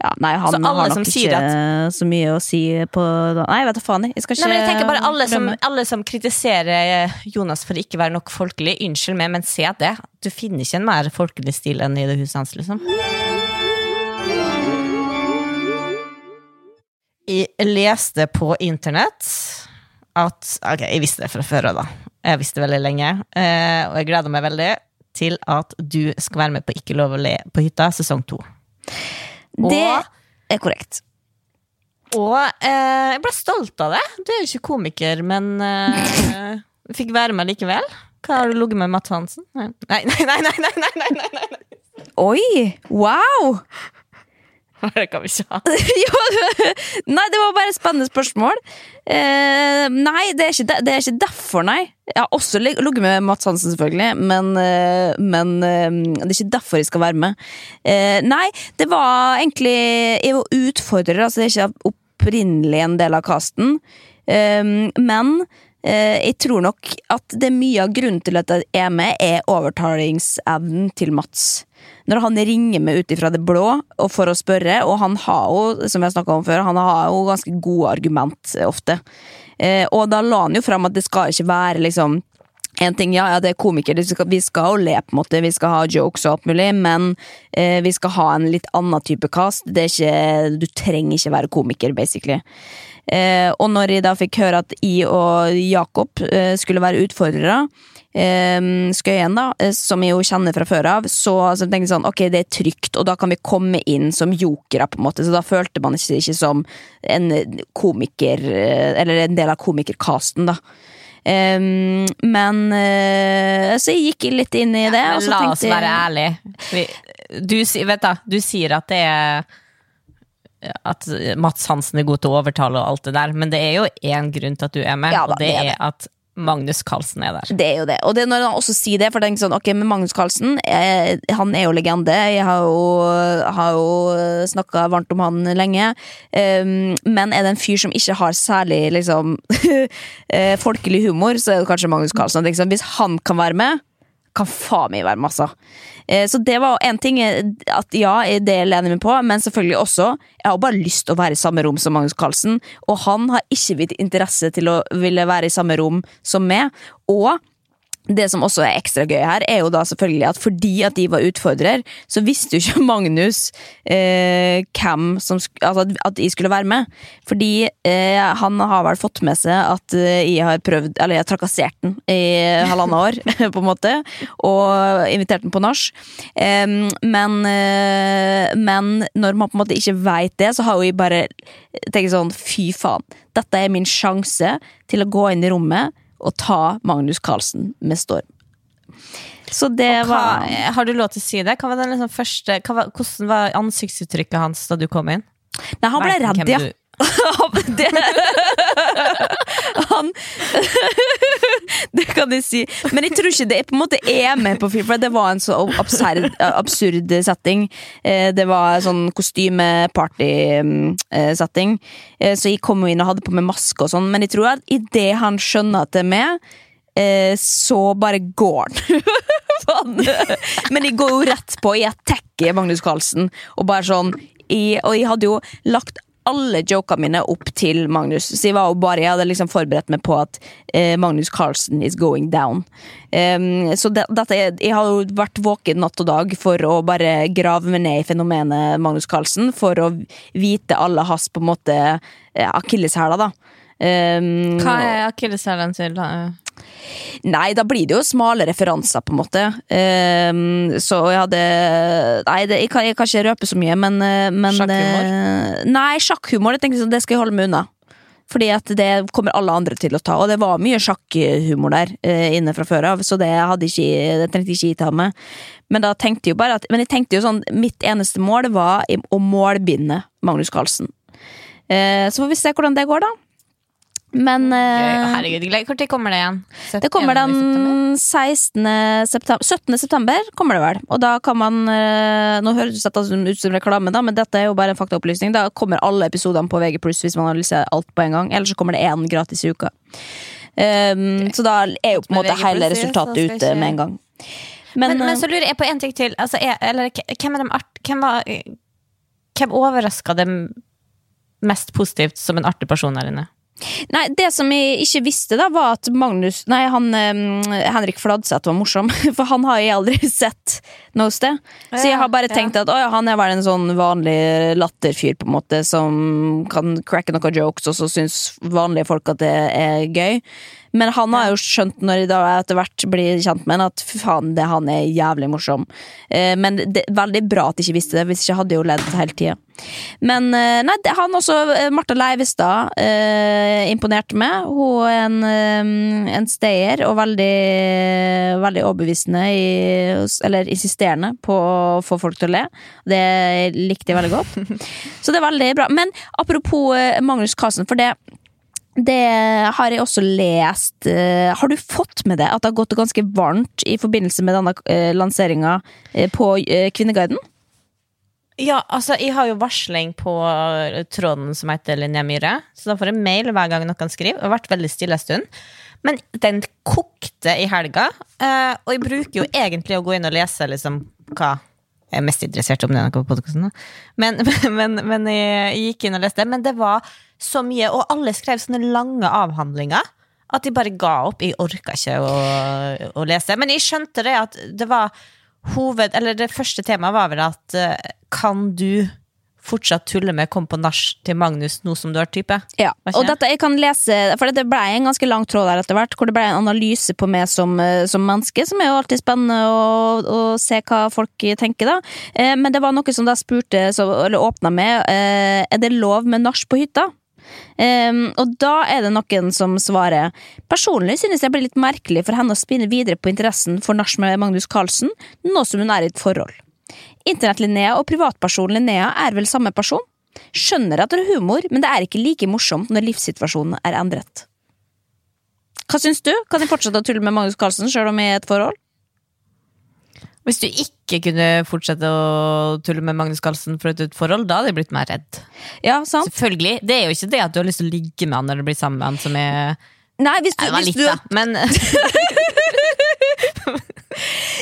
Ja, nei, han har som nok ikke så mye å si på Nei, vet du faen. jeg. Skal ikke Nei, men jeg tenker bare alle som, alle som kritiserer Jonas for ikke være nok folkelig, unnskyld meg, men se det. Du finner ikke en mer folkelig stil enn i det huset hans, liksom. Jeg leste på internett at Ok, jeg visste det fra før av, da. Jeg visste det veldig lenge, eh, og jeg gleder meg veldig til at du skal være med på Ikke lov å le på hytta, sesong to. Det er korrekt. Og eh, jeg ble stolt av det. Du er jo ikke komiker, men eh, fikk være med likevel. Hva har du ligget med Matt Hansen? Nei, nei, nei, nei, nei, nei, nei, nei. Oi! Wow! Det kan vi ikke ha. Nei, det var bare et spennende spørsmål. Eh, nei, det er, ikke de, det er ikke derfor, nei. Jeg har også lig- ligget med Mats Hansen, selvfølgelig, men, eh, men eh, det er ikke derfor jeg skal være med. Eh, nei, det var egentlig Jeg var utfordrer, altså det er ikke opprinnelig en del av casten. Eh, men eh, jeg tror nok at det er mye av grunnen til at jeg er med, er overtalingsevnen til Mats. Når han ringer meg ut ifra det blå for å spørre, og han har jo, som jeg om før, han har jo ganske gode argument eh, ofte. Eh, og da la han jo fram at det skal ikke være liksom en ting, ja, ja, det er komiker, vi skal jo le, på en måte, vi skal ha jokes og alt mulig, men eh, vi skal ha en litt annen type cast. Det er ikke, du trenger ikke være komiker, basically. Eh, og når jeg da fikk høre at jeg og Jakob eh, skulle være utfordrere, Skøyen, da, eh, som jeg jo kjenner fra før av, så, så tenkte jeg sånn, ok, det er trygt, og da kan vi komme inn som jokere, på en måte. Så da følte man ikke, ikke som en komiker, eh, eller en del av komikercasten, da. Um, men uh, Så jeg gikk litt inn i det. Men og så la oss være ærlige. Du, vet da, du sier at det er at Mats Hansen er god til å overtale og alt det der, men det er jo én grunn til at du er med, Ja da, og det, det er er, det. at Magnus Carlsen er der. Det er jo det. Og det når han også sier det, for det er sånn, ok, med Magnus Carlsen, eh, han er jo legende. Jeg har jo, har jo snakka varmt om han lenge. Um, men er det en fyr som ikke har særlig liksom eh, folkelig humor, så er det kanskje Magnus Carlsen. Liksom, Hvis han kan være med, kan faen meg være masse. Eh, Så det var en ting eh, at ja, det lener jeg meg på, men selvfølgelig også Jeg har bare lyst til å være i samme rom som Magnus Carlsen, og han har ikke vidt interesse til å ville være i samme rom som meg. Og det som også er ekstra gøy her, er jo da selvfølgelig at fordi at de var utfordrer, så visste jo ikke Magnus eh, hvem som altså at- de skulle være med. Fordi eh, han har vel fått med seg at eh, jeg har prøvd Eller jeg har trakassert den i halvannet år, på en måte, og invitert den på nach. Eh, men, men når man på en måte ikke veit det, så har jo jeg bare tenkt sånn fy faen, dette er min sjanse til å gå inn i rommet og ta Magnus Carlsen med storm. Så det Hva, var har du lov til å si det? Hva var liksom første, hva var, hvordan var ansiktsuttrykket hans da du kom inn? Nei, han ble Vet redd, ja. du- det, han Det kan jeg si. Men jeg tror ikke det på en måte er med på film, for det var en så absurd, absurd setting. Eh, Det var sånn kostymeparty-setting. Eh, Så jeg kom jo inn og hadde på meg maske og sånn, men jeg tror at idet han skjønner at det er med, eh, så bare går han. Men jeg går jo rett på. Jeg tacky Magnus Carlsen. Og bare sånn jeg, Og jeg hadde jo lagt alle jokene mine opp til Magnus. Så jeg var jo bare, jeg hadde liksom forberedt meg på at eh, Magnus Carlsen is going down. Um, så det, dette, jeg har jo vært våken natt og dag for å bare grave meg ned i fenomenet Magnus Carlsen. For å vite alle hans på en måte eh, akilleshæler, da. Um, Hva er akilleshælen til? da? Nei, da blir det jo smale referanser, på en måte. Um, så jeg hadde Nei, det, jeg, kan, jeg kan ikke røpe så mye, men, eh, men Sjakkhumor? eh, Nei, sjakkhumor det, tenkte sånn, det skal jeg holde meg unna. Fordi at det kommer alle andre til å ta, og det var mye sjakkhumor der uh, inne fra før av, så det, ikke, det trengte ikke jeg ta med. Men da tenkte jeg jo bare at Men jeg tenkte jo sånn, mitt eneste mål var å målbinde Magnus Carlsen. Uh, så får vi se hvordan det går, da. Men eh, Herregud, Når kommer det igjen? det kommer den 16. September? september 17. september kommer det vel. Og da kan man eh, Nå høres dette ut som reklame, da, men dette er jo bare en faktaopplysning. Da kommer alle episodene på VG hvis man vil se alt på en gang. Eller så kommer det én gratis i uka. Um, Så da er jo på en måte hele resultatet ute ikke- med en gang. Men, Men, men, eh, så lurer jeg på en ting til. Altså, er, eller, hvem, er de art, hvem, var, hvem overraska dem mest positivt som en artig person her inne? Nei, Det som jeg ikke visste, da var at Magnus Nei, han eh, Henrik Fladseth var morsom. For han har jeg aldri sett noe sted. Så jeg har bare tenkt at å, ja, han er vel en sånn vanlig latterfyr, på en måte, som kan cracke noen jokes, og så syns vanlige folk at det er gøy. Men han har jo skjønt, når jeg etter hvert blir kjent med han, at faen, det, han er jævlig morsom. Eh, men det er veldig bra at de ikke visste det, hvis ikke hadde jeg jo ledd hele tida. Men eh, nei, det, han også, Marta Martha Leivestad, eh, imponerte meg. Hun er en, eh, en stayer og veldig, veldig overbevisende, i, eller insisterende på å få folk til å le. Det likte jeg veldig godt. Så det er veldig bra. Men apropos eh, Magnus Carlsen, for det det har jeg også lest. Eh, Har du fått med deg at det har gått ganske varmt i forbindelse med denne eh, lanseringa eh, på Kvinneguiden? Ja, altså, jeg har jo varsling på tråden som heter Linnea Myhre, så da får jeg mail hver gang noen skriver. Det har vært veldig stille en stund. Men den kokte i helga, og jeg bruker jo egentlig å gå inn og lese liksom hva Jeg er mest interessert om det enn på podkasten. Men, men, men jeg gikk inn og leste, men det var så mye, og alle skrev sånne lange avhandlinger. At de bare ga opp. Jeg orka ikke å, å lese. Men jeg skjønte det at det var hoved... Eller det første temaet var vel at eh, kan du fortsatt tulle med 'kom på nach til Magnus nå som du har type'? Ja, og dette jeg kan lese For det ble en ganske lang tråd der etter hvert, hvor det ble en analyse på meg som, eh, som menneske, som er jo alltid spennende å, å se hva folk tenker, da. Eh, men det var noe som da spurte, så, eller åpna med, er det lov med nach på hytta? Eh, og da er det noen som svarer Personlig synes jeg blir litt merkelig for henne å spinne videre på interessen for nach med Magnus Carlsen, nå som hun er i et forhold. Internett-Linnea og privatpersonen Linnea er vel samme person? Skjønner at det er humor, men det er ikke like morsomt når livssituasjonen er endret. Hva syns du? Kan jeg fortsette å tulle med Magnus Carlsen selv om jeg er i et forhold? Hvis du ikke kunne fortsette å tulle med Magnus Carlsen for et forhold, da hadde jeg blitt mer redd. Ja, sant? Selvfølgelig. Det er jo ikke det at du har lyst til å ligge med han eller bli sammen med han som er Nei, hvis du, Nei, det var hvis litt, du da. Men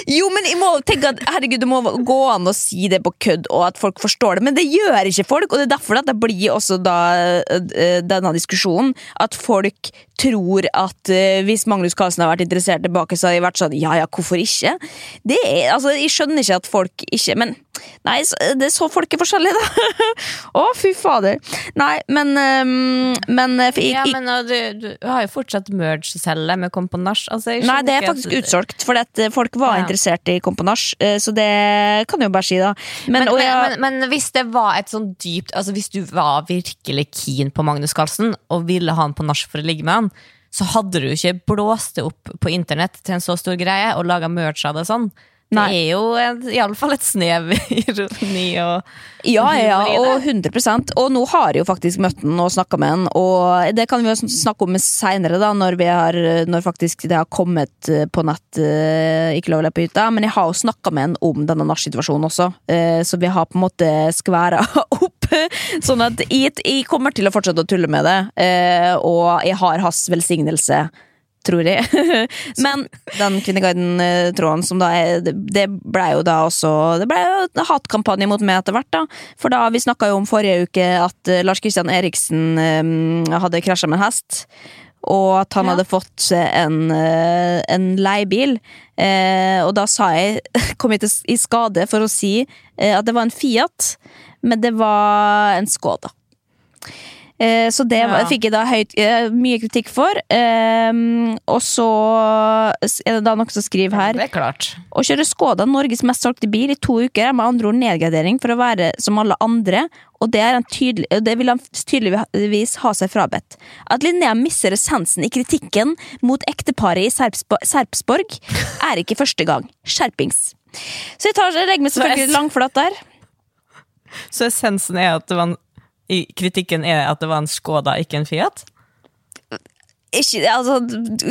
Jo, men jeg må tenke at herregud, det må gå an å si det på kødd, og at folk forstår det. Men det gjør ikke folk, og det er derfor at det blir også da eh, denne diskusjonen. At folk tror at eh, hvis Magnus Carlsen har vært interessert tilbake, så har de vært sånn ja ja, hvorfor ikke? Det er, altså, Jeg skjønner ikke at folk ikke Men nei, det er så folk er forskjellige, da. Å, fy fader. Nei, men ehm, Men, eh, for, Ja, jeg- men du, du har jo fortsatt merge-selge med komponasj. Altså, Nei, det er faktisk at- utsolgt, for eh, folk var Ja. interessert i Komponasj, eh, så det kan jeg jo bare si, da. Men, Men, jeg, men hvis det var et sånn dypt Altså Hvis du var virkelig keen på Magnus Carlsen og ville ha han på nach for å ligge med han, så hadde du ikke blåst det opp på internett til en så stor greie og laga merge av det sånn. Nei. Det er jo iallfall i alle fall et snev ironi og ja, ja, og 100% Og nå har jeg jo faktisk møtt den og snakka med den, og det kan vi jo snakke om seinere, da, når, vi har, når faktisk det har kommet eh, på nett eh, Ikke lov å le på hytta. Men jeg har jo snakka med den om denne nachsituasjonen også, eh, så vi har på en måte skværa opp. Sånn at jeg, jeg kommer til å fortsette å tulle med det, og jeg har hans velsignelse. Tror jeg. Men den Kvinneguiden-tråden som da er Det blei ble jo da også Det blei jo hatkampanje mot meg etter hvert, da. For da vi snakka jo om forrige uke at eh, Lars Kristian Eriksen um, hadde krasja med en hest. Og at han Ja. hadde fått en, eh, en leiebil. Eh, og da sa jeg, kom jeg til, i skade for å si eh, at det var en Fiat, men det var en Skoda. Eh, så det Ja. fikk jeg da høyt, eh, mye kritikk for. Eh, og så er det da noen som skriver her Det er klart. å kjøre Skoda, Norges mest solgte bil, i to uker er med andre ord nedgradering for å være som alle andre, og det, er en tydelig, det vil han tydeligvis ha seg frabedt. At Linnea misser essensen i kritikken mot ekteparet i Serpsborg, Serpsborg, er ikke første gang. Skjerpings. Så jeg, tar, jeg legger meg selvfølgelig langflat der. Så essensen er at det var en, kritikken er at det var en Skoda, ikke en Fiat? Ikke, altså,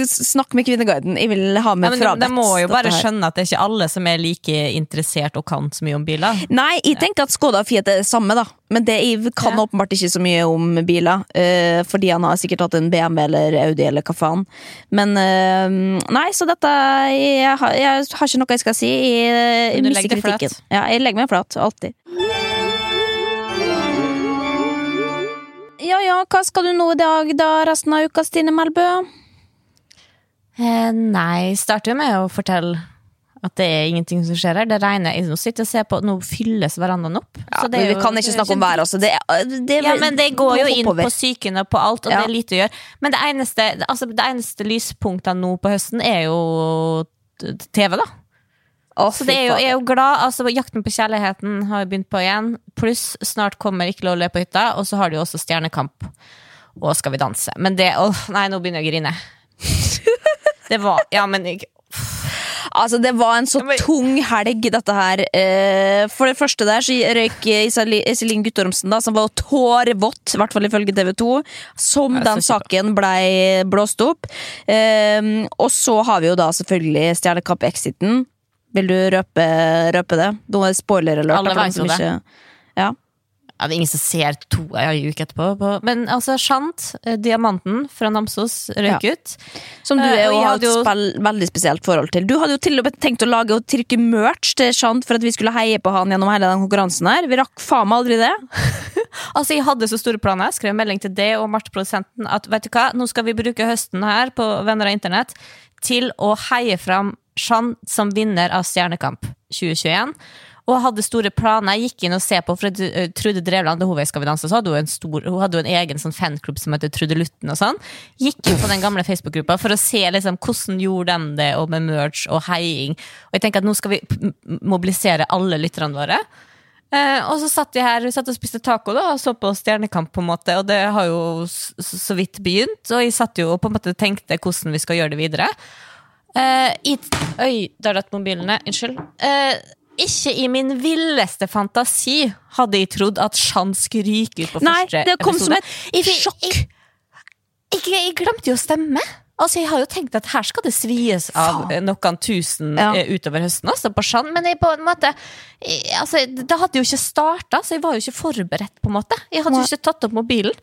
snakk med Kvinneguiden. Jeg vil ha Ja, med men de, de må jo bare skjønne at det er ikke alle som er like interessert og kan så mye om biler. Nei, jeg tenker at Skoda og Fiat er det samme, da. Men det, jeg kan Ja. åpenbart ikke så mye om biler. Uh, fordi han har sikkert hatt en BMW eller Audi eller hva faen. Men uh, nei, så dette Jeg, har- jeg har ikke noe jeg skal si. Jeg, jeg mister kritikken. Ja, jeg legger meg flat. Alltid. Ja ja, hva skal du nå i dag, da, resten av uka, Stine Melbø? Eh, nei, starter jo med å fortelle at det er ingenting som skjer her. Det regner. Jeg nå sitter jeg og ser på, nå fylles verandaen opp. Ja, Så det er men vi jo- kan ikke snakke om været, altså. Det, det, Ja, men det går jo inn på psyken og på alt, og Ja. det er lite å gjøre. Men det eneste, altså, det eneste lyspunktene nå på høsten er jo TV, da. Å, Så det er jo, jeg er jo glad. altså Jakten på kjærligheten har jo begynt på igjen. Pluss snart kommer Ikke lov å le på hytta, og så har de jo også Stjernekamp og Skal vi danse. Men det åh, Nei, nå begynner jeg å grine. Det var Ja, men jeg, Altså, det var en så tung helg, dette her. Eh, For det første der så røyk Iselin Guttormsen, da, som var tårevått, i hvert fall ifølge TV 2, som den saken blei blåst opp. Eh, og så har vi jo da selvfølgelig Stjernekamp-exiten. Vil du røpe, røpe det? Noen er det spoiler alert. Alle vet jo det. Ja. Ja, det er ingen som ser to ei uke etterpå. På. Men altså, Shant, eh, diamanten fra Namsos, røyk ut. Som du Eh, er og har et jo- veldig spesielt forhold til. Du hadde jo til og med tenkt å lage og trykke merch til Shant for at vi skulle heie på han gjennom hele den konkurransen her. Vi rakk faen meg aldri det. Altså, Jeg hadde så store planer. Skrev melding til det og Marte, produsenten, at vet du hva, nå skal vi bruke høsten her på Venner av internett til å heie fram Jean som vinner av Stjernekamp 2021. Og hadde store planer. Jeg gikk inn og se på, for Trude Drevland, da hun danse, hadde hun stor Hun hadde jo en egen sånn fanklubb som heter Trudelutten og sånn. Gikk jo på den gamle Facebook-gruppa for å se liksom hvordan gjorde de det, og med merch og heiing. Og jeg tenker at nå skal vi mobilisere alle lytterne våre. Eh, og så satt jeg her vi satt og spiste taco da, og så på Stjernekamp, på en måte, og det har jo så vidt begynt. Og jeg satt jo og på en måte tenkte hvordan vi skal gjøre det videre. Eh, i, oi, der datt mobilene. Unnskyld. Uh, ikke i min villeste fantasi hadde jeg trodd at Jean skulle ryke ut på Nei, første det kom som et sjokk. Jeg, jeg, jeg glemte jo å stemme. Altså, Jeg har jo tenkt at her skal det svies av Faen. eh, noen tusen Ja. utover høsten, også, på Sjan, Men jeg på en måte jeg, altså, Det hadde jo ikke starta, så jeg var jo ikke forberedt. på en måte Jeg hadde jo ikke tatt opp mobilen.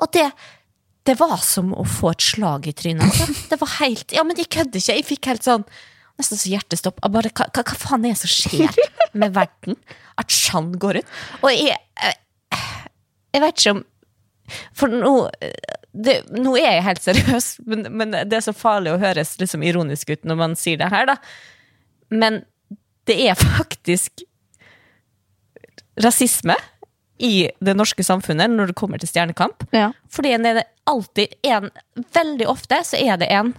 Og det det var som å få et slag i trynet. Altså. Det var helt, ja, men jeg kødder ikke. Jeg fikk helt sånn Nesten så hjertestopp. Bare, hva, hva, hva faen er det som skjer med verden? At Chan går ut? Og jeg Jeg, vet ikke om For nå det, Nå er jeg helt seriøs, men, men det er så farlig å høres liksom ironisk ut når man sier det her, da. Men det er faktisk rasisme i det norske samfunnet når det kommer til Stjernekamp. Ja. Fordi en er det alltid en Veldig ofte så er det en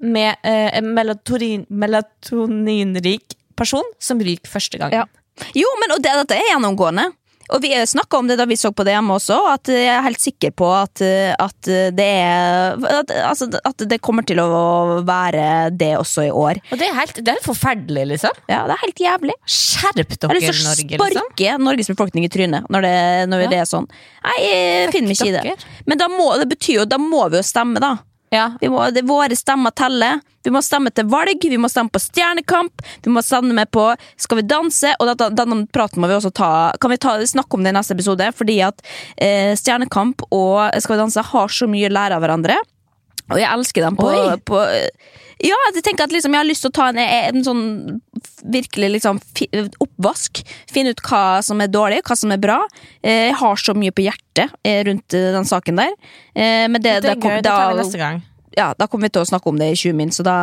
med eh, melatonin, melatoninrik person som ryker første gang. Ja. Jo, men og det, dette er gjennomgående. Og vi snakka om det da vi så på det hjemme også, at jeg er helt sikker på at, at det er at, altså, at det kommer til å være det også i år. Og det er helt det er helt forferdelig, liksom. Ja, det er helt jævlig. Skjerp Jeg dere, har lyst til å Norge, liksom. Norges befolkning i trynet når det, når Ja. det er sånn. Nei, jeg finner meg ikke i det. Men da må, det betyr jo da må vi jo stemme, da. Ja. Må, det, våre stemmer teller. Vi må stemme til valg, vi må stemme på Stjernekamp, vi må stemme på Skal vi danse, og denne praten må vi også ta Kan vi ta, snakke om det i neste episode? Fordi at eh, Stjernekamp og Skal vi danse har så mye å lære av hverandre. Og jeg elsker dem på, på Ja, jeg tenker at liksom, jeg har lyst til å ta en, en sånn virkelig liksom oppvask. Finne ut hva som er dårlig, hva som er bra. Eh, Jeg har så mye på hjertet eh, rundt den saken der. Eh, Men det, Det kom- gøy, det tar vi neste gang. ja, da kommer vi til å snakke om det i 20 min, så da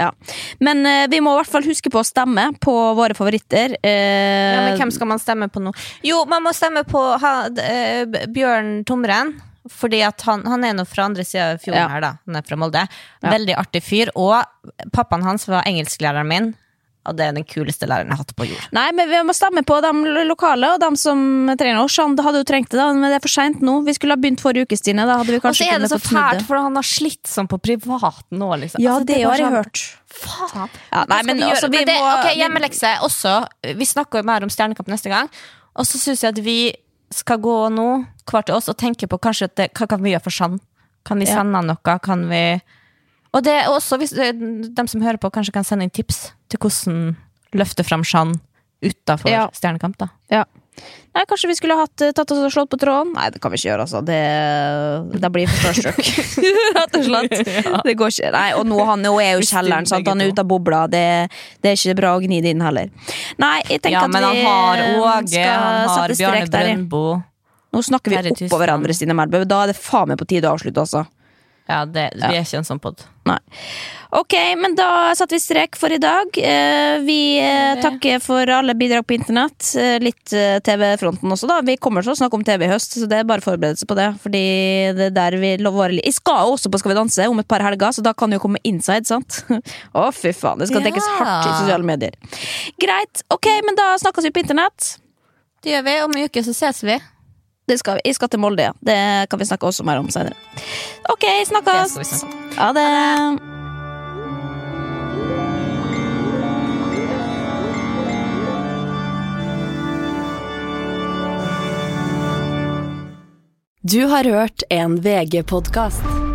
Ja. Men eh, vi må i hvert fall huske på å stemme på våre favoritter. Eh, Ja, men hvem skal man stemme på nå? Jo, man må stemme på ha, eh, Bjørn Tomren. Fordi at han, han er nå fra andre sida av fjorden Ja. her, da. Han er fra Molde. Veldig artig fyr. Og pappaen hans var engelsklæreren min. Og det er den kuleste læreren jeg har hatt på jord. Nei, men vi må stemme på de lokale og de som trenger oss. Han hadde jo trengt det, da, men det er for seint nå. Vi skulle ha begynt forrige uke, Stine. Da hadde vi Og så kanskje er det kunnet så fått snudd fælt, for han har slitt sånn på privaten nå, liksom. Ja, Altså, det, det har jeg sånn- hørt. Faen. Ja, nei, men altså, vi Men det, må ok, Hjemmelekse også. Vi snakker jo mer om Stjernekamp neste gang. Og så syns jeg at vi skal gå nå, hver til oss, og tenke på kanskje det, hva kan vi gjøre for Sand? Kan vi sende han noe? Kan vi Og det er også, hvis eh, de som hører på, kanskje kan sende inn tips til hvordan løfte fram Sand utafor. Stjernekamp, da. Ja. Nei, kanskje vi skulle hatt, eh, tatt oss og slått på tråden? Nei, det kan vi ikke gjøre, altså. Det, det blir for starstruck. Rett og slett. Det går ikke. Nei, og nå, han, nå er jo kjelleren, sant? han er ute av bobla. Det, det er ikke bra å gni det inn heller. Nei, jeg tenker Ja, at men han har Åge, han har Bjarne. Brøndbo. Nå snakker vi oppå hverandre, Stine Melbø. Da er det faen meg på tide å avslutte, altså. Ja, det, vi er ikke en sånn pod. Nei. Ok, men da satte vi strek for i dag. Eh, Vi eh, takker for alle bidrag på internett. Eh, Litt TV-fronten også, da. Vi kommer til å snakke om TV i høst, så det er bare forberedelse på det. Fordi det er der vi lover Jeg skal også på Skal vi danse om et par helger, så da kan det jo komme inside, sant? Å, fy faen. Det skal Ja. dekkes hardt i sosiale medier. Greit. Ok, men da snakkes vi på internett. Det gjør vi. Om en uke så ses vi. Det skal vi. Jeg skal til Molde, ja. Det kan vi snakke også mer om senere. Ok, snakkes! Ha det! Du har hørt en VG-podkast.